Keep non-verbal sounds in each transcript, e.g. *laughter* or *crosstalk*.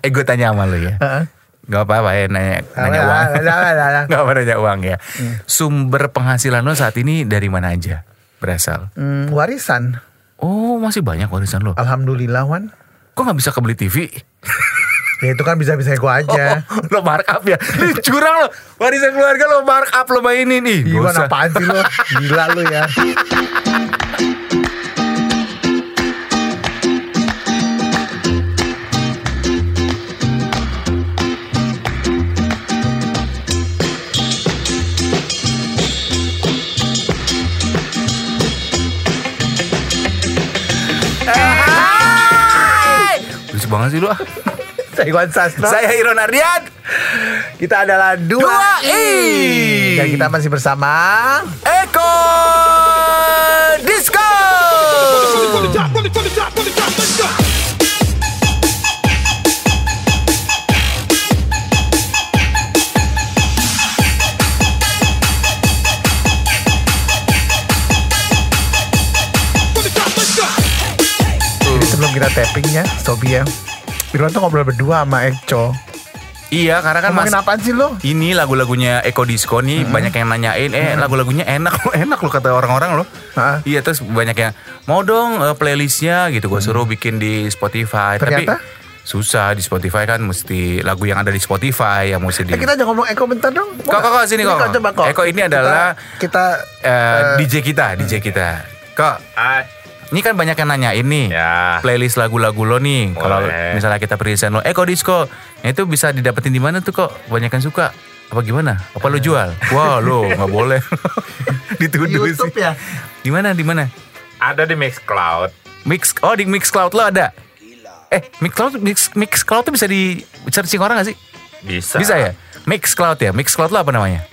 Eh gue tanya sama lu ya. Heeh. Gak apa-apa ya nanya, nanya uang. Gak apa *laughs* nanya uang ya. Sumber penghasilan lo saat ini dari mana aja berasal? Hmm, warisan. Oh masih banyak warisan lo. Alhamdulillah Wan. Kok nggak bisa kebeli TV? *laughs* Ya itu kan bisa-bisa gue aja. Oh, *laughs* lo markup ya? Lu curang lo. Warisan keluarga lo markup lo mainin nih. Gak Gimana usah. apaan sih lo? Gila lu ya. Banget sih lu. ah. *laughs* Saya Iwan Sastro. Saya Iron Ardian. Kita adalah dua, Dua I. I. Dan kita masih bersama Eko Disco. Kita tappingnya Sobi ya Irwan tuh ngobrol berdua sama Eco. Iya, karena kan mas Ngomongin apaan sih lo? ini lagu-lagunya Eko Disco nih banyak yang nanyain eh lagu-lagunya enak lo *laughs* enak lo kata orang-orang lo. Hah? Iya terus banyak yang mau dong eh, playlistnya gitu. Gue suruh bikin di Spotify. Ternyata? tapi susah di Spotify kan mesti lagu yang ada di Spotify yang mesti di Eh kita jangan ngomong Eko bentar dong. Kok, kok, kok, sini, kok. coba kok. Eko ini adalah- Kita, kita eh, eh, DJ kita DJ kita. Kok ini kan banyak yang nanya ini Ya. playlist lagu-lagu lo nih. Kalau misalnya kita present lo Eko Disco? Nah, itu bisa didapetin di mana tuh kok? Banyak yang suka. Apa gimana? Apa lo jual? Wah lo nggak boleh. *laughs* Dituduh YouTube sih. ya? di mana? Di mana? Ada di Mixcloud. mix oh di Mixcloud lo ada? Eh Mixcloud Mix Mixcloud tuh bisa di searching orang gak sih? Bisa. bisa ya? Mixcloud ya? Mixcloud lo apa namanya?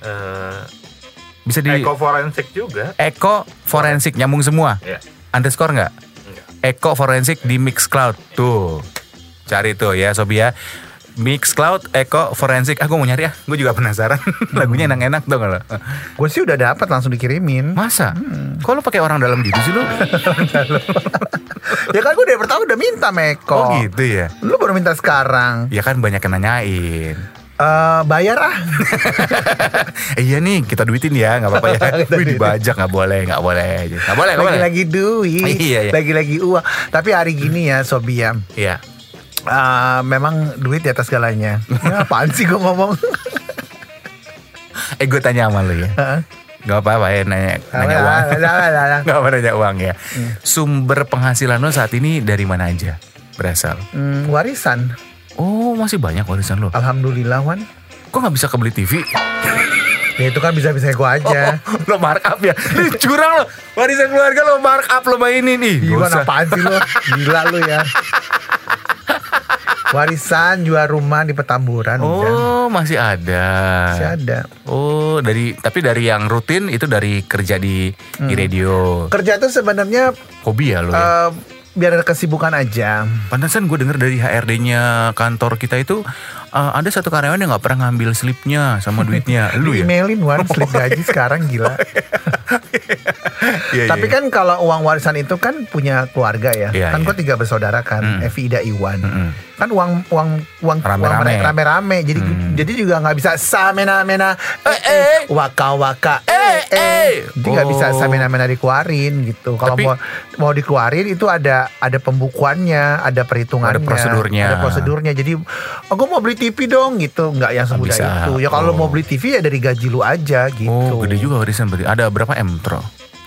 Eh, bisa di Eco Forensik juga. Eko Forensik nyambung semua? Ya. underscore nggak? Enggak. Eko Forensik di Mixcloud. Tuh cari tuh ya Sobi ya. Mixcloud Eko Forensik. Aku mau nyari ah gue juga penasaran. *laughs* Lagunya enak-enak dong lo? Gue sih udah dapat langsung dikirimin. Masa? Kok lo pakai orang dalam gitu sih *laughs* lo? Ya kan gue dari pertama udah minta sama Eko. Oh gitu ya? Lu baru minta sekarang. Ya kan banyak yang nanyain Eh Bayar ah. Eh, *laughs* iya nih kita duitin ya nggak apa-apa ya. *laughs* Wih dibajak nggak boleh nggak boleh nggak boleh nggak boleh. Lagi-lagi duit *laughs* Iya, iya. Lagi-lagi uang. Tapi hari gini ya Sobi ya. Iya. Eh, Memang duit di atas segalanya. Ya apaan sih gue ngomong? Eh gue tanya sama lo ya. Heeh. nggak apa-apa ya nanya nanya uang. nggak apa nanya uang ya. Sumber penghasilan lo saat ini dari mana aja berasal? Hmm, Warisan oh masih banyak warisan lo? Alhamdulillah Wan. Kok nggak bisa kebeli TV Ya itu kan bisa-bisa gue aja. Oh, *laughs* lo markup ya? Lu *laughs* curang lo. Warisan keluarga lo markup lo mainin. Nih Gimana apaan sih lo? Gila lu ya. Warisan jual rumah di Petamburan udah. oh masih ada. Masih ada. Oh dari tapi dari yang rutin itu dari kerja di Hmm. di radio. Kerja tuh sebenarnya hobi ya lo ya? eh, Biar ada kesibukan aja Pantesan gue denger dari HRD-nya kantor kita itu eh, ada satu karyawan yang nggak pernah ngambil slipnya sama *laughs* duitnya. Lu ya? Emailin Wan *laughs* slip gaji sekarang gila *laughs* Iya, Tapi iya. kan kalau uang warisan itu kan punya keluarga ya. Iya, kan iya. gue tiga bersaudara kan, Hmm. Evi, Ida, Iwan. Mm-mm. Kan uang uang uang Rame-rame. rame-rame. Jadi Hmm. jadi juga nggak bisa samena-mena Eh, eh. waka waka Eh, eh. Jadi nggak bisa Oh. samena-mena dikeluarin gitu. Kalau mau mau dikeluarin itu ada ada pembukuannya, ada perhitungannya, Ada prosedurnya. ada prosedurnya. Jadi aku mau beli TV dong gitu, nggak yang semudah bisa. itu. Ya kalau Oh. mau beli TV ya dari gaji lu aja gitu. Oh gede juga warisan berarti. Ada berapa M tro?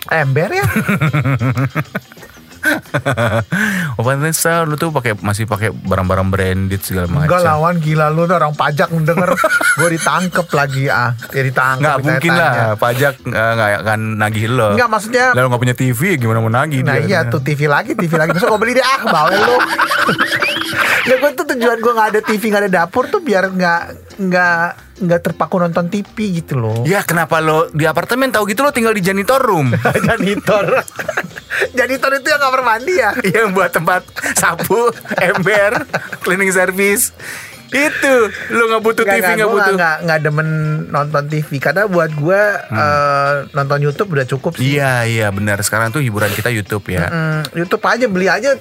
Ember ya. *laughs* *laughs* Oh pantesan lu tuh pakai masih pakai barang-barang branded segala macam. Enggak lawan gila lu tuh orang pajak denger *laughs* gue ditangkep lagi ah. Ya ditangkep. Nggak mungkin lah pajak eh, nggak akan nagih lo. Enggak maksudnya Lalu nggak punya TV gimana mau nagih Nah dia? iya tuh TV lagi, TV lagi. Besok gue beli deh ah, bawel lu. *laughs* ya gue tuh tujuan gue nggak ada TV nggak ada dapur tuh biar nggak nggak nggak terpaku nonton TV gitu loh. Ya kenapa lo di apartemen tahu gitu lo tinggal di janitor room *laughs* Janitor. Janitor itu yang kamar mandi ya. *laughs* yang buat tempat sapu, ember, cleaning service. Itu lo nggak butuh TV Nggak, nggak nggak, butuh. nggak nggak demen nonton TV karena buat gue eh, nonton YouTube udah cukup sih. Iya iya benar sekarang tuh hiburan kita YouTube ya. Hmm, YouTube aja beli aja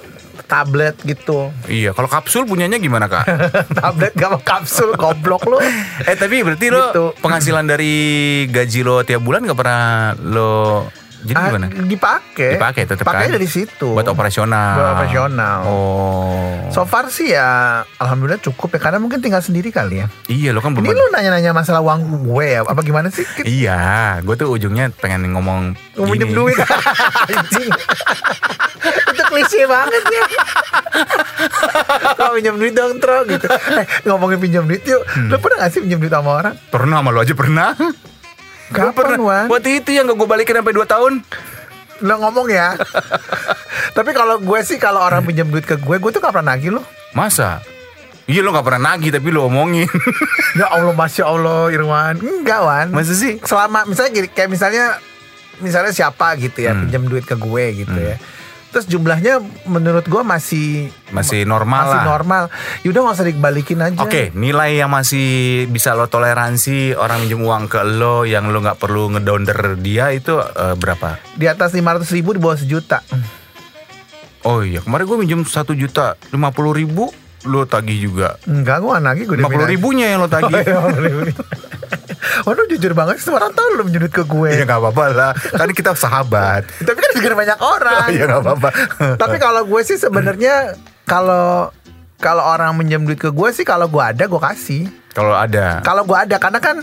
tablet gitu. Iya, kalau kapsul punyanya gimana kak? *laughs* tablet gak mau kapsul goblok lu. eh tapi berarti lo Gitu. penghasilan dari gaji lo tiap bulan nggak pernah lo jadi Ah, gimana? Dipakai. Dipakai tetap Pakai kan? dari situ. Buat operasional. Buat operasional. Oh. So far sih ya alhamdulillah cukup ya karena mungkin tinggal sendiri kali ya. iya lo kan Ini belum. lu nanya-nanya masalah uang gue ya apa gimana sih? Iya, gue tuh ujungnya pengen ngomong minjem gini. duit *laughs* Itu klise banget ya Tro pinjam duit dong Tro gitu eh, Ngomongin pinjam duit yuk Hmm. Lu pernah gak sih pinjam duit sama orang? Pernah sama lo aja pernah. Gua Kapan, pernah. Wan? Waktu itu yang gue balikin sampai 2 tahun. Lo ngomong ya *laughs* Tapi kalau gue sih Kalau orang pinjam duit ke gue Gue tuh gak pernah nagih lo Masa? Iya lo gak pernah nagih tapi lo omongin. *laughs* Ya Allah Masya Allah Irwan Enggak Wan Masa sih? Selama Misalnya gini Kayak misalnya Misalnya siapa gitu ya Hmm. Pinjam duit ke gue gitu ya Terus jumlahnya menurut gue masih Masih normal masih lah. normal. Yaudah nggak usah dibalikin aja. Oke, nilai yang masih bisa lo toleransi orang minjem uang ke lo yang lo nggak perlu ngedonder dia itu eh, berapa? Di atas 500 ribu di bawah sejuta. Oh iya, kemarin gue minjem satu juta lima puluh ribu, lo tagih juga. Enggak, gue lagi gue Lima puluh ribunya yang lo tagih. Oh, *laughs* lu jujur banget sih orang tahu lu menjudut ke gue. Iya nggak apa-apa lah, kan kita sahabat. *laughs* Tapi kan juga banyak orang. Iya nggak apa-apa. *laughs* Tapi kalau gue sih sebenarnya kalau kalau orang minjem duit ke gue sih kalau gue ada gue kasih. Kalau ada, Kalau gue ada karena kan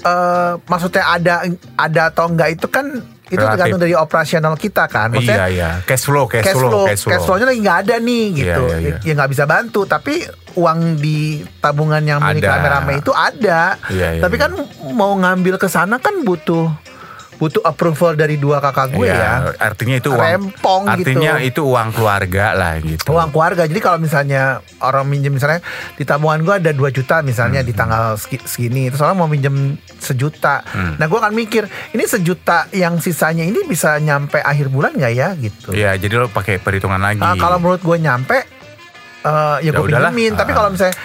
eh maksudnya ada ada atau enggak itu kan itu Relatif. tergantung dari operasional kita kan. iya Maksudnya iya, cash flow, cash, cash flow, flow, cash flow. cash flow-nya lagi nggak ada nih gitu, Iya, iya, iya. ya nggak bisa bantu. Tapi uang di tabungan yang milik Ada. rame-rame itu ada. Iya, iya, Tapi iya. kan mau ngambil ke sana kan butuh butuh approval dari dua kakak gue Iya, ya. Artinya itu uang, Rempong gitu. artinya itu uang keluarga lah gitu. Uang keluarga. Jadi kalau misalnya orang minjem misalnya di tabungan gue ada 2 juta misalnya Hmm. di tanggal segi- segini, terus orang mau minjem sejuta. Hmm. Nah gue akan mikir ini sejuta yang sisanya ini bisa nyampe akhir bulan nggak ya gitu. Iya, jadi lo pakai perhitungan lagi. Nah, kalau menurut gue nyampe eh ya Ya gue pinjemin tapi Ah. kalau misalnya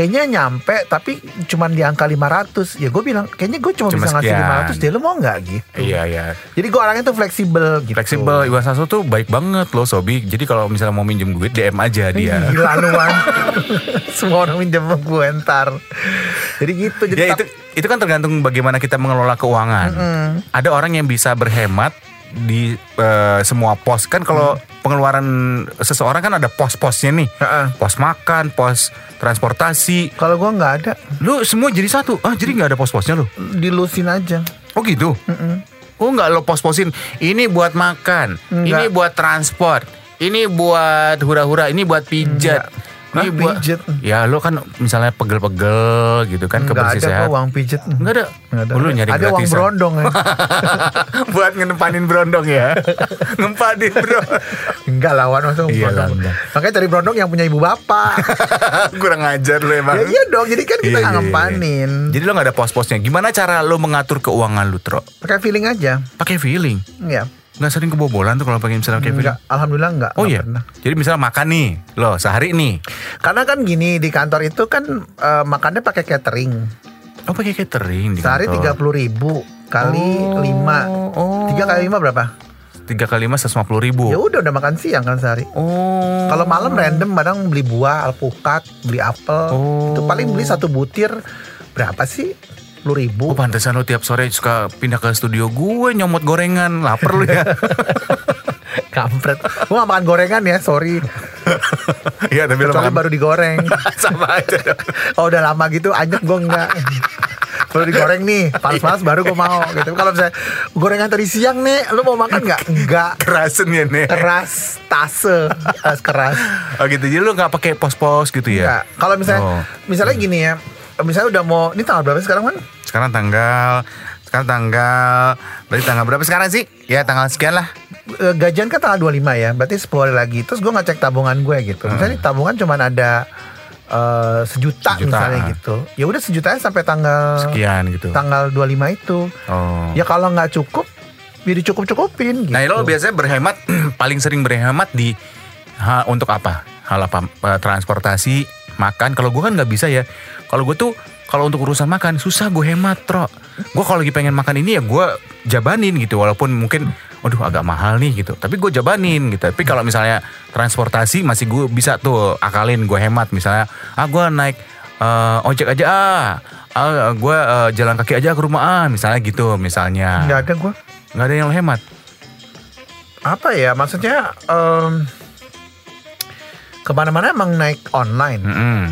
kayaknya nyampe tapi cuman di angka 500 ya gue bilang kayaknya gue cuma, Cuma bisa ngasih sekian. 500 dia lu mau nggak gitu Iya iya. jadi gue orangnya tuh fleksibel gitu Fleksibel Iwan Sasso tuh baik banget loh Sobi. Jadi kalau misalnya mau minjem duit DM aja dia. Gila lu. *laughs* Semua orang minjem gue ntar Jadi gitu jadi Ya itu itu kan tergantung bagaimana kita mengelola keuangan. Ada orang yang bisa berhemat di eh, semua pos kan kalau pengeluaran seseorang kan ada pos-posnya nih. Heeh. Pos makan, pos transportasi. Kalau gue nggak ada Lu semua jadi satu. Ah, jadi nggak ada pos-posnya lu. Dilusin aja Oh gitu. Oh nggak lo pos-posin. Ini buat makan, ini Nggak. buat transport, ini buat hura-hura, ini buat pijat. Hah, buat pijet? Ya lo kan misalnya pegel-pegel gitu kan Nggak kebersih ada sehat. kok uang pijet Nggak ada. Nggak ada. Lu nyari Ada uang berondong ya *laughs* buat ngedepanin berondong ya. *laughs* Ngempanin bro. Enggak lawan masa Iya, berondong. lah, Makanya cari berondong yang punya ibu bapak *laughs* Kurang ajar lo emang. Ya iya dong jadi kan kita Iya, iya, iya. ngempanin Jadi lo nggak ada pos-posnya. Gimana cara lo mengatur keuangan lu, Tro? Pakai feeling aja Pakai feeling. Iya Nggak sering kebobolan tuh kalau pakai misalnya pakai feeling. Enggak, Alhamdulillah enggak Oh nggak iya. pernah. Jadi misalnya makan nih, lo sehari nih. Karena kan gini di kantor itu kan eh, makannya pakai catering Oh pakai catering di Sehari tiga puluh ribu kali Oh, lima oh. Tiga kali lima berapa? Tiga kali lima seratus puluh ribu. Ya udah udah makan siang kan sehari. Oh. Kalau malam random kadang beli buah, alpukat, beli apel. Oh. Itu paling beli satu butir berapa sih? Sepuluh ribu. Oh pantesan lo tiap sore suka pindah ke studio gue nyomot gorengan, lapar lu ya. *laughs* Kampret. Gue gak makan gorengan ya, sorry. *laughs* Iya tapi lo Kecuali makan baru digoreng. *laughs* sama aja. dong. Oh udah lama gitu, anyep gue enggak. Baru digoreng nih, panas-panas baru gue mau gitu. Kalau misalnya gorengan tadi siang nih, lu mau makan nggak? Enggak. Kerasen ya nih. Keras, tase, keras keras. Oh gitu, jadi lo nggak pakai pos-pos gitu ya? Kalau misalnya, Oh. misalnya gini ya, misalnya udah mau, ini tanggal berapa sekarang kan? Sekarang tanggal, sekarang tanggal, berarti tanggal berapa sekarang sih? Ya tanggal sekian lah. Eh, Gajian kan tanggal 25 ya, berarti 10 hari lagi. Terus gue ngecek tabungan gue gitu. Misalnya di tabungan cuma ada eh, sejuta, Sejuta. misalnya gitu. Ya udah sejutanya sampai tanggal Sekian gitu. tanggal 25 itu. Oh. Ya kalau nggak cukup, ya dicukup-cukupin gitu. Nah lo biasanya berhemat, *clears throat* paling sering berhemat di ha, untuk apa? Hal apa? Eh, Transportasi, makan. Kalau gue kan nggak bisa ya. Kalau gue tuh kalau untuk urusan makan susah gue hemat, tro. Gue kalau lagi pengen makan ini ya gue jabanin gitu. Walaupun mungkin Aduh agak mahal nih gitu. Tapi gue jabanin gitu. Tapi kalau misalnya transportasi masih gue bisa tuh akalin gue hemat. Misalnya ah gue naik eh, ojek aja ah. Ah, gue eh, jalan kaki aja ke rumah ah. Misalnya gitu misalnya. Nggak ada gue. Nggak ada yang lo hemat. Apa ya maksudnya em, ke mana-mana emang naik online. Mm-mm.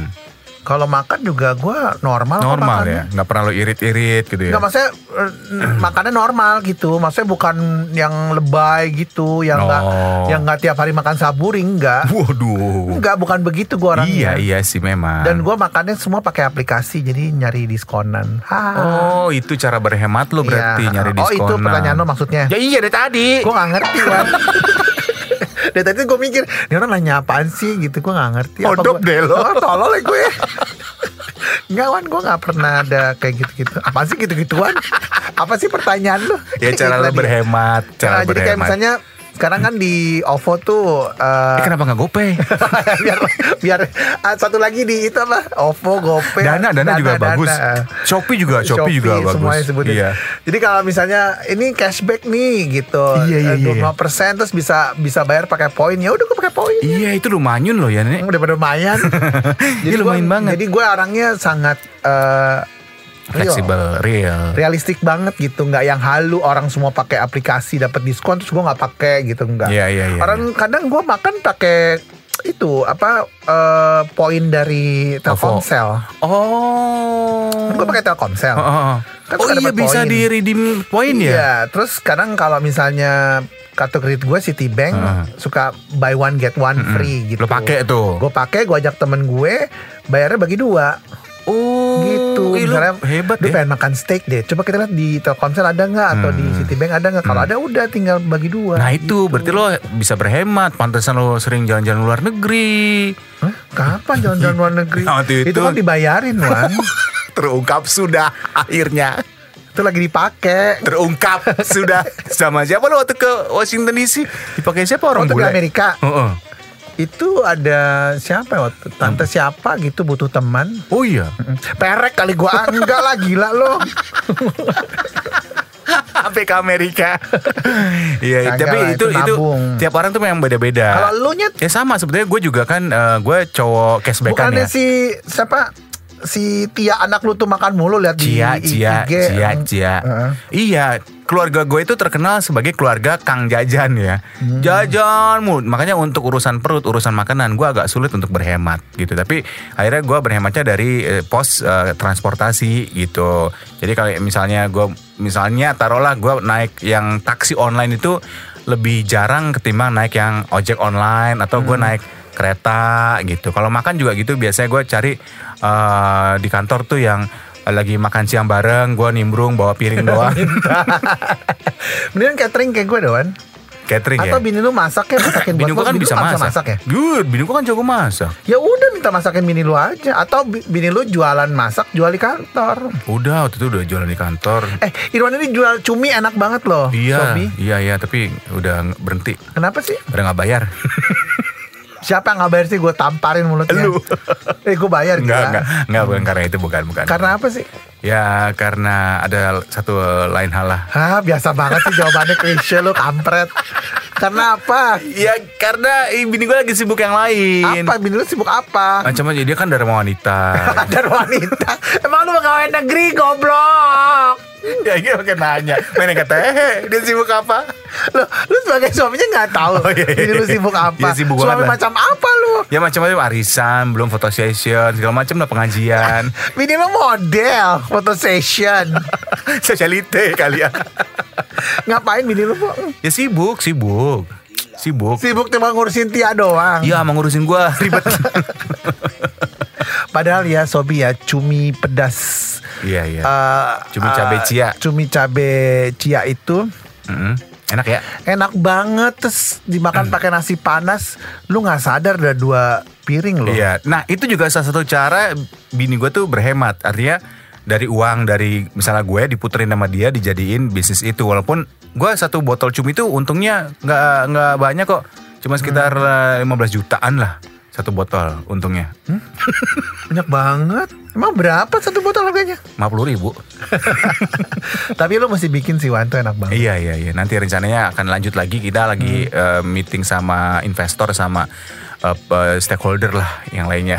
Kalau makan juga gue normal. Normal ya. Nggak pernah lo irit-irit gitu ya. Enggak maksudnya eh, *clears throat* makannya normal gitu. Maksudnya bukan yang lebay gitu, yang enggak Oh. yang enggak tiap hari makan saburi enggak. Waduh. Enggak, bukan begitu gua orangnya. Iya iya sih memang. Dan gua makannya semua pakai aplikasi jadi nyari diskonan. Ha. Oh itu cara berhemat lo berarti Iya. nyari Oh diskon. itu pertanyaan lo maksudnya. Ya iya dari tadi. Gue gak ngerti kan. *laughs* Dari tadi gue mikir, ini orang nanya apaan sih gitu, gue gak ngerti. Apa gua- deh lo. *laughs* Tolol ya gue. Enggak Wan, gue gak pernah ada kayak gitu-gitu. Apaan sih gitu-gituan? Apa sih pertanyaan lu? Ya cara Itu lo berhemat, cara Nah, jadi kayak berhemat. misalnya sekarang kan di OVO tuh eh, Eh, kenapa nggak GoPay? *laughs* biar biar ah, satu lagi di itu apa OVO GoPay Dana, Dana juga bagus. Shopee juga, Shopee juga bagus. semuanya sebutin. Iya. Jadi kalau misalnya ini cashback nih gitu, Iya, iya, eh, iya. 25% terus bisa bisa bayar pakai poin ya udah gue pakai poin. Iya itu lumayan loh ya nek. Udah pada lumayan. *laughs* Iya, lumayan gua- banget. Jadi gue orangnya sangat eh, real. Fleksibel, real. realistik banget gitu nggak yang halu orang semua pakai aplikasi dapat diskon terus gue nggak pakai gitu nggak Iya, iya, iya, orang kadang gue makan pakai itu apa eh, poin dari Telkomsel Oh. gue pakai Telkomsel Oh, oh, oh. Kan Oh iya bisa di redeem poin ya? Iya, terus kadang kalau misalnya kartu kredit gue Citibank Heeh. suka buy one get one free gitu. Lo pakai tuh. Gue pakai, gue ajak temen gue, bayarnya bagi dua. Oh. Gitu. ih, lo Misalnya, hebat lu ya. pengen makan steak deh. Coba kita lihat di Telkomsel ada nggak atau di Hmm. Citibank ada nggak? Kalau ada udah tinggal bagi dua. Nah itu Gitu. berarti lo bisa berhemat. Pantesan lo sering jalan-jalan luar negeri. Hah? Kapan jalan-jalan luar negeri? *laughs* Waktu itu. kan dibayarin, Wan. *laughs* Terungkap sudah akhirnya. itu lagi dipakai. Terungkap sudah. *laughs* Sama siapa lo waktu ke Washington DC? Dipakai siapa orang Waktu ke bule? Amerika. Heeh. Itu ada siapa ya waktu tante siapa gitu butuh teman. Oh iya. Perek kali gua Ah, enggak lah gila lo. *laughs* Sampai ke Amerika. *laughs* Iya, tapi lah, itu itu tiap orang tuh memang beda-beda. Kalau lu nyet Ya sama sebetulnya gue juga kan eh, gue cowok cashbackan bukannya ya. si siapa si Tia anak lu tuh makan mulu lihat di Cia, Cia, IG. Cia, Cia. Heeh. Iya, keluarga gue itu terkenal sebagai keluarga Kang Jajan ya. Hmm. Jajan mulu. Makanya untuk urusan perut, urusan makanan gue agak sulit untuk berhemat gitu. Tapi akhirnya gue berhematnya dari eh, pos eh, transportasi gitu. Jadi kalau misalnya gue misalnya taruhlah gue naik yang taksi online itu lebih jarang ketimbang naik yang ojek online atau gue Hmm. naik kereta gitu. Kalau makan juga gitu biasanya gue cari eh, di kantor tuh yang lagi makan siang bareng, gue nimbrung bawa piring doang, *laughs* Mendingan catering kayak gue doan. catering ya. Atau bini lu masak ya masakin *laughs* buat Bini lu. gue kan Bini bisa nggak masak. ya. Good, bini gue kan jago masak. Ya udah minta masakin bini lu aja atau bi- bini lu jualan masak jual di kantor. Udah waktu itu udah jualan di kantor. Eh, Irwan ini jual cumi enak banget loh. Iya, Sobi. iya, iya, tapi udah berhenti, Kenapa sih? udah nggak bayar. *laughs* Siapa yang nggak bayar sih gue tamparin mulutnya. Lu. eh gue bayar Enggak, enggak, enggak, bukan karena itu, bukan, bukan. Karena apa sih? Ya karena ada satu lain hal lah. Hah, biasa banget sih jawabannya klise lu kampret. Karena apa? Ya karena eh, bini gue lagi sibuk yang lain. Apa bini lu sibuk apa? Macam aja dia kan dharma wanita. *laughs* Ada wanita. Emang lu pegawai negeri goblok. Ya gitu pakai nanya. Mana kata eh dia sibuk apa? Lu, lu sebagai suaminya nggak tahu Oh, iya, iya. lu sibuk apa? Iya, sibuk Suami lah. macam apa lu? Ya macam-macam arisan, belum foto session, segala macam lah pengajian. *laughs* Lu model, foto session. *laughs* Sosialite kali ya. Ngapain bini lu? Po? Ya sibuk, sibuk. Sibuk. Sibuk cuma ngurusin Tia doang. Iya, mau ngurusin gua ribet. *laughs* Padahal ya Sobi ya cumi pedas. Iya, iya. eh, Cumi cabe eh, cia. Cumi cabe cia itu Mm-mm. Enak ya? enak banget terus dimakan Hmm. pakai nasi panas. Lu nggak sadar udah dua piring loh. Iya. Nah, itu juga salah satu cara bini gua tuh berhemat. Artinya dari uang dari misalnya gue diputerin sama dia dijadiin bisnis itu walaupun gua satu botol cumi itu untungnya nggak nggak banyak kok cuma sekitar Hmm. eh, 15 jutaan lah satu botol untungnya *laughs* Banyak banget. Emang berapa satu botol harganya? 50 ribu *laughs* Tapi lu mesti bikin sih Wan tuh enak banget. Iya iya iya. Nanti rencananya akan lanjut lagi. Kita lagi Hmm. eh, meeting sama investor sama pe- stakeholder lah yang lainnya.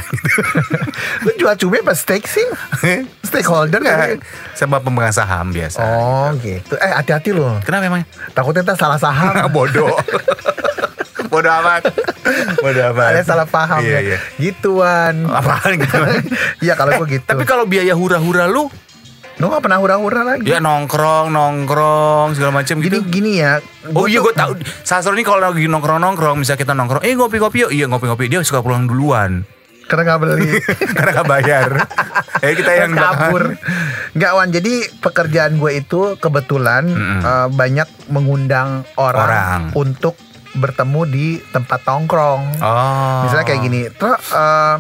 *laughs* Lu jual cumi apa steak sih? *laughs* Stakeholder kan? sama pemegang saham biasa. Oh gitu. Eh hati-hati lu. Kenapa emang? Takutnya ntar salah saham. *laughs* Bodoh. Bodoh amat. Bodoh amat. Ada salah paham Iya ya. iya. Gituan. Apaan gitu? Iya kalau Eh, gue gitu. Tapi kalau biaya hura-hura lu, Lu gak pernah hura-hura lagi. ya nongkrong, nongkrong segala macam Gini gitu. gini ya. Oh iya gue tahu. Sasro ini kalau lagi nongkrong-nongkrong, misalnya kita nongkrong, eh ngopi-ngopi yuk, iya ngopi-ngopi. Dia suka pulang duluan. Karena gak beli. *laughs* Karena gak bayar. *laughs* eh kita yang kabur. Enggak Wan, jadi pekerjaan gue itu kebetulan Mm-mm. eh, banyak mengundang orang, Orang. untuk bertemu di tempat nongkrong. Oh. Misalnya kayak gini, "Tra, eh,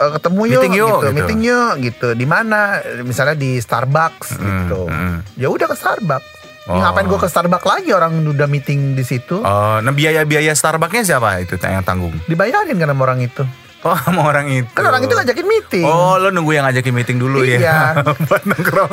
eh, ketemu yuk, Meeting yuk, gitu. gitu. meeting yuk, gitu. Di mana? Misalnya di Starbucks, Mm, gitu. mm. Ya udah ke Starbucks. Oh. Ngapain gue ke Starbucks lagi orang udah meeting di situ? Oh, nah biaya-biaya Starbucksnya siapa itu yang tanggung? Dibayarin kan sama orang itu. Oh, sama orang itu. Kan orang itu ngajakin meeting. Oh, lo nunggu yang ngajakin meeting dulu Iya. ya. *laughs* Buat nongkrong.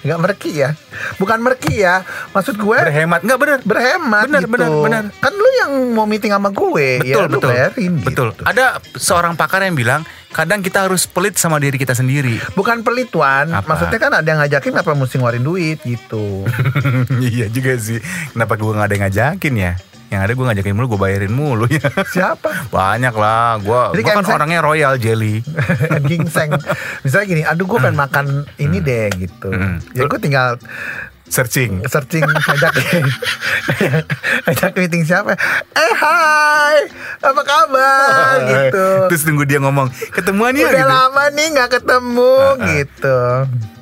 Nggak merki ya. Bukan merki ya. Maksud gue Berhemat enggak bener? berhemat Bener, gitu. bener, bener. Kan lu yang mau meeting sama gue, Betul, ya betul. bayarin Betul. gitu. Ada seorang pakar yang bilang, kadang kita harus pelit sama diri kita sendiri. Bukan pelituan, Apa? maksudnya kan ada yang ngajakin apa mesti ngeluarin duit gitu. *laughs* iya juga sih. Kenapa gue nggak ada yang ngajakin ya? Yang ada gue ngajakin mulu, gue bayarin mulu ya. *laughs* Siapa? Banyak lah, gue Jadi gua kayak kan orangnya royal jelly. *laughs* Gingseng. Misalnya gini, aduh gue pengen makan ini deh gitu. Hmm. Ya gue tinggal Searching. searching *laughs* ngajak ngajak meeting siapa eh hai apa kabar gitu Terus tunggu dia ngomong, ketemuan ya udah gitu. lama nih nggak ketemu gitu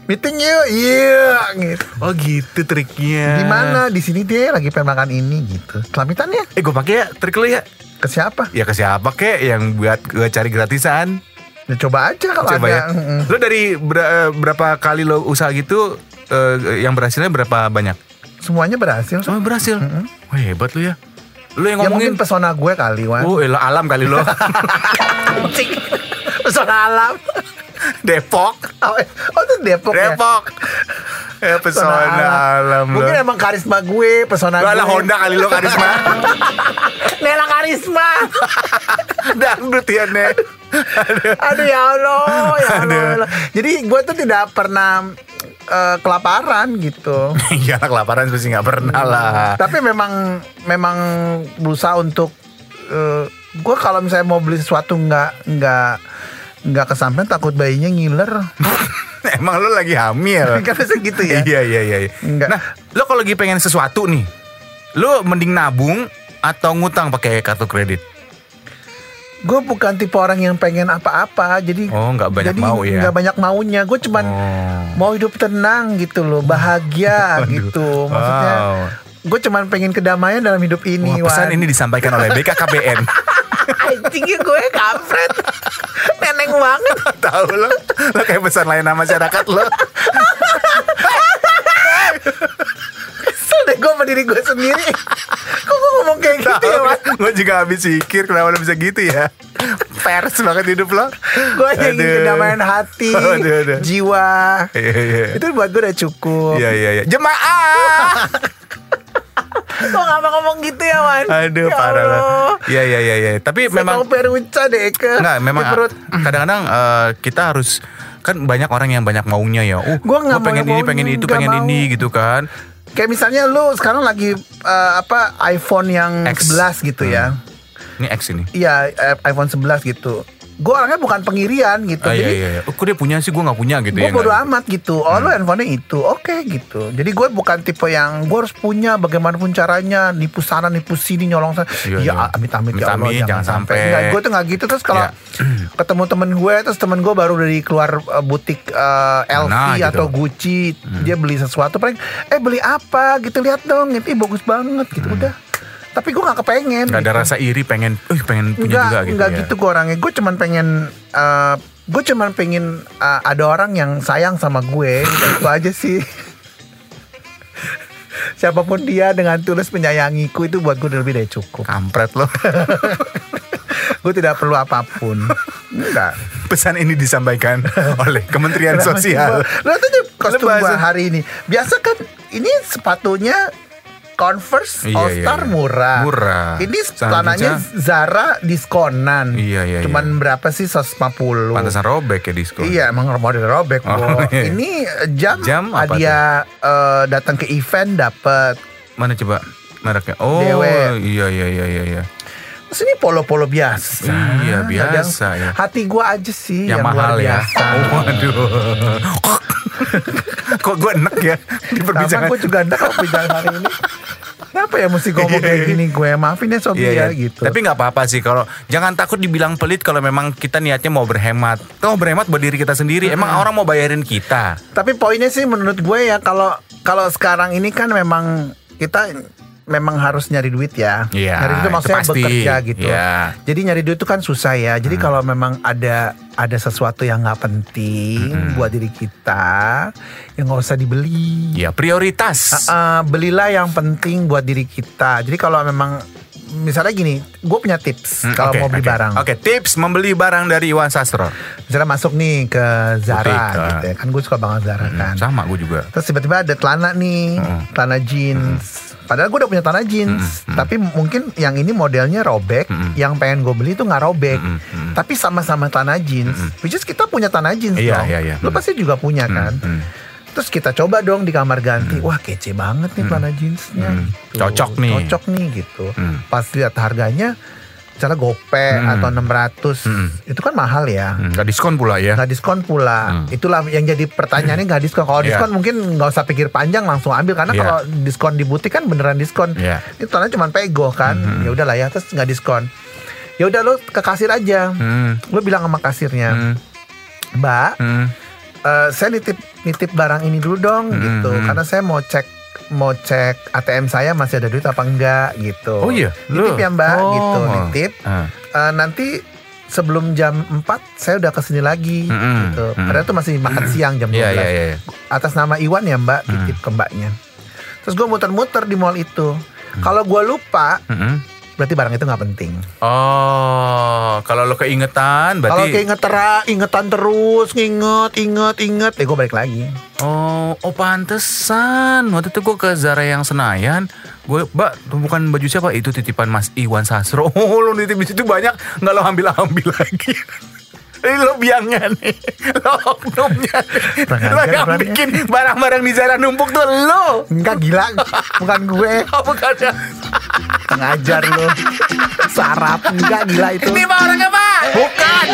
meeting yuk iya gitu Oh gitu triknya. di mana di sini deh lagi pengen makan ini gitu selamitannya Eh gue pakai ya trik lu ya. ke siapa Ya ke siapa kek yang buat gue cari gratisan? ya coba aja kalau Coba ada ya. Lo dari ber- berapa kali lo usaha gitu eh, yang berhasilnya berapa banyak? semuanya berhasil Oh berhasil. Mm-mm. Wah hebat lu ya. Lu yang ya ngomongin. mungkin pesona gue kali wan Oh elah alam kali lo. *laughs* *laughs* Pesona alam Depok. oh, oh, itu Depok, ya Depok. Ya pesona alam. Mungkin emang karisma gue, pesona gue. ala Honda kali lo karisma. *laughs* Nela karisma. *laughs* Dangdut ya Nek. Aduh ya Allah, ya Allah. Aduh. ya Allah. Jadi gue tuh tidak pernah eh, kelaparan gitu. *laughs* Iya kelaparan pasti nggak pernah lah. Tapi memang memang berusaha untuk eh, gue kalau misalnya mau beli sesuatu nggak nggak nggak kesampaian takut bayinya ngiler. *laughs* Emang lo lagi hamil. kan gitu ya. Iya iya iya. iya. Enggak. Nah, lo kalau lagi pengen sesuatu nih, lo mending nabung atau ngutang pakai kartu kredit? Gue bukan tipe orang yang pengen apa-apa, jadi Oh, nggak banyak jadi mau ya? nggak banyak maunya. Gue cuman Oh. mau hidup tenang gitu loh, bahagia *laughs* gitu. Maksudnya Wow. gue cuman pengen kedamaian dalam hidup ini. Wah, pesan Wan. ini disampaikan oleh BKKBN. *laughs* Anjingnya gue kampret. Neneng banget. Tahu lo, lo kayak pesan layanan masyarakat lo. Kesel deh gue sama diri gue sendiri. Kok gue ngomong kayak gitu ya, Wan? gue juga habis pikir kenapa lo bisa gitu ya. Pers banget hidup lo. Gue ingin Aduh. kedamaian hati, Aduh, aduh. jiwa. Iya iya. Itu buat gue udah cukup. Iya iya iya. Jemaah. Kok gak mau ngomong gitu ya, Wan? Aduh Ya parah lah. Allah. Iya iya iya iya. Tapi Saya memang mau peruca deh ke Enggak, memang *clears throat* kadang-kadang eh, kita harus kan banyak orang yang banyak maunya ya. Uh, Gua nggak pengen ini, pengen itu, pengen mau. ini gitu kan. Kayak misalnya lu sekarang lagi eh, apa iPhone yang X. 11 gitu ya. Ini X ini. Iya, eh, iPhone 11 gitu. Gue orangnya bukan pengirian gitu. Ah, iya Jadi iya iya. Oh, kok dia punya sih gue nggak punya gitu gue ya. bodo amat gitu. Oh lu handphonenya itu, oke gitu. Jadi gue bukan tipe yang gue harus punya bagaimanapun caranya nipu sana nipu sini nyolong sana. Iya, ya iya. amit-amit ya Allah Amit-amit, jangan sampai. Enggak, gue tuh nggak gitu terus kalau Iya. *clears throat* ketemu temen gue terus temen gue baru dari keluar uh, butik uh, LV Nah, gitu. atau Gucci dia beli sesuatu paling eh beli apa gitu lihat dong itu Ih, bagus banget gitu udah. Tapi gue nggak kepengen. Nggak ada gitu. rasa iri pengen, eh pengen punya Enggak, juga gitu enggak ya. gitu gue orangnya. Gue cuman pengen eh gue cuman pengen eh, ada orang yang sayang sama gue. itu aja sih. *laughs* Siapa pun dia dengan tulus menyayangiku itu buat gue lebih dari cukup. Kampret lo. *laughs* gue tidak perlu apa pun. Enggak. Pesan ini disampaikan *laughs* oleh Kementerian Sosial. Lo tuh kostum gua hari ini. Biasa kan ini sepatunya Converse Iya, All iya, Star iya. murah. Murah. Ini celananya Zara diskonan. Iya, iya, Cuman berapa sih 150? Pantesan robek ya diskon. Iya emang model robek Oh, iya. Ini jam, Jam dia eh, datang ke event dapat. Mana coba mereknya? Oh, Dewe. iya iya iya iya iya. Terus ini polo-polo biasa. Iya, Kadang biasa, ya. Hati gua aja sih Yang, yang, mahal luar ya. biasa. Oh, waduh. *laughs* Kok gue enek ya *laughs* di perbincangan? gue juga kalau perbincangan hari ini. Kenapa ya mesti ngomong kayak gini gue? Maafin ya Sobi Iya, ya iya. gitu. Tapi nggak apa-apa sih kalau jangan takut dibilang pelit kalau memang kita niatnya mau berhemat. Mau berhemat buat diri kita sendiri. Emang orang mau bayarin kita. Tapi poinnya sih menurut gue ya kalau kalau sekarang ini kan memang kita memang harus nyari duit ya. Iya, nyari duit itu itu maksudnya pasti. bekerja gitu. Iya. Jadi nyari duit itu kan susah ya. Hmm. Jadi kalau memang ada ada sesuatu yang nggak penting Hmm. buat diri kita, ya nggak usah dibeli. Ya prioritas. Eh, belilah yang penting buat diri kita. Jadi kalau memang misalnya gini, gue punya tips Hmm, kalau oke, mau beli oke. barang. Oke, tips membeli barang dari Iwan Sastro. Misalnya masuk nih ke Zara Butik, ah. gitu ya. Kan gue suka banget Zara kan. Sama gue juga. Terus tiba-tiba ada celana nih, Hmm. celana jeans. Padahal gue udah punya celana jeans, tapi mungkin yang ini modelnya robek, Hmm. yang pengen gue beli itu nggak robek. Hmm, hmm. Tapi sama-sama celana jeans, which is kita punya celana jeans Iya, dong. iya, iya. Hmm. pasti juga punya kan. Hmm. Terus kita coba dong di kamar ganti. Wah kece banget nih celana jeansnya. Hmm. gitu. Cocok nih. Cocok nih gitu. Hmm. Pas lihat harganya, misalnya gope Hmm. atau 600 Hmm. itu kan mahal ya. Hmm, Nggak diskon pula ya. Nggak diskon pula. Hmm. Itulah yang jadi pertanyaannya nggak diskon. Kalau Iya. diskon mungkin nggak usah pikir panjang langsung ambil karena Iya. kalau diskon di butik kan beneran diskon. Iya. Itu tanah cuma pego kan. Mhm. Ya udahlah ya terus nggak diskon. Ya udah lu ke kasir aja. Hmm. Lu bilang sama kasirnya, Hmm. "Mbak, Hmm. Eh, saya nitip nitip barang ini dulu dong Hmm, gitu. hmm. Karena saya mau cek mau cek ATM saya masih ada duit apa enggak gitu. Oh iya, Nitip lu? ya Mbak Oh. gitu, nitip. Ah. Eh, nanti sebelum jam 4 saya udah ke sini lagi Mm-mm. gitu. Mm. Padahal itu masih makan siang jam 12. Iya iya iya. Atas nama Iwan ya Mbak, titip ke Mbaknya. Terus gue muter-muter di mall itu. Kalau gue lupa, Mm-mm. Berarti barang itu nggak penting. Oh, kalau lo keingetan Kalau berarti keinget tera, ingetan terus, nginget, inget, inget, ya gue balik lagi. Oh, oh pantesan. Waktu itu gue ke Zara yang Senayan, gue, Mbak, itu bukan baju siapa? Itu titipan Mas Iwan Sastro. *laughs* Oh, lo nitip di situ banyak, nggak lo ambil-ambil lagi. *laughs* Ini lo biangnya nih, *laughs* lo oknumnya. Lo yang orangnya. bikin barang-barang di Zara numpuk tuh lo. Enggak gila, bukan gue. Oh, bukan ya. Ngajar lu. Sarap, enggak gila itu. Ini Pak orangnya Pak. Bukan.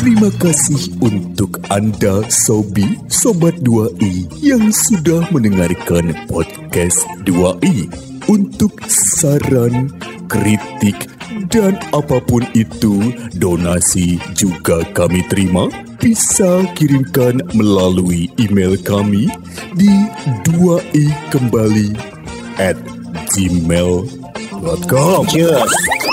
Terima kasih untuk Anda Sobi Sobat 2i yang sudah mendengarkan podcast 2i. Untuk saran, kritik, dan apa pun itu, donasi juga kami terima. Bisa kirimkan melalui email kami di 2i kembali at gmail.com. Cheers.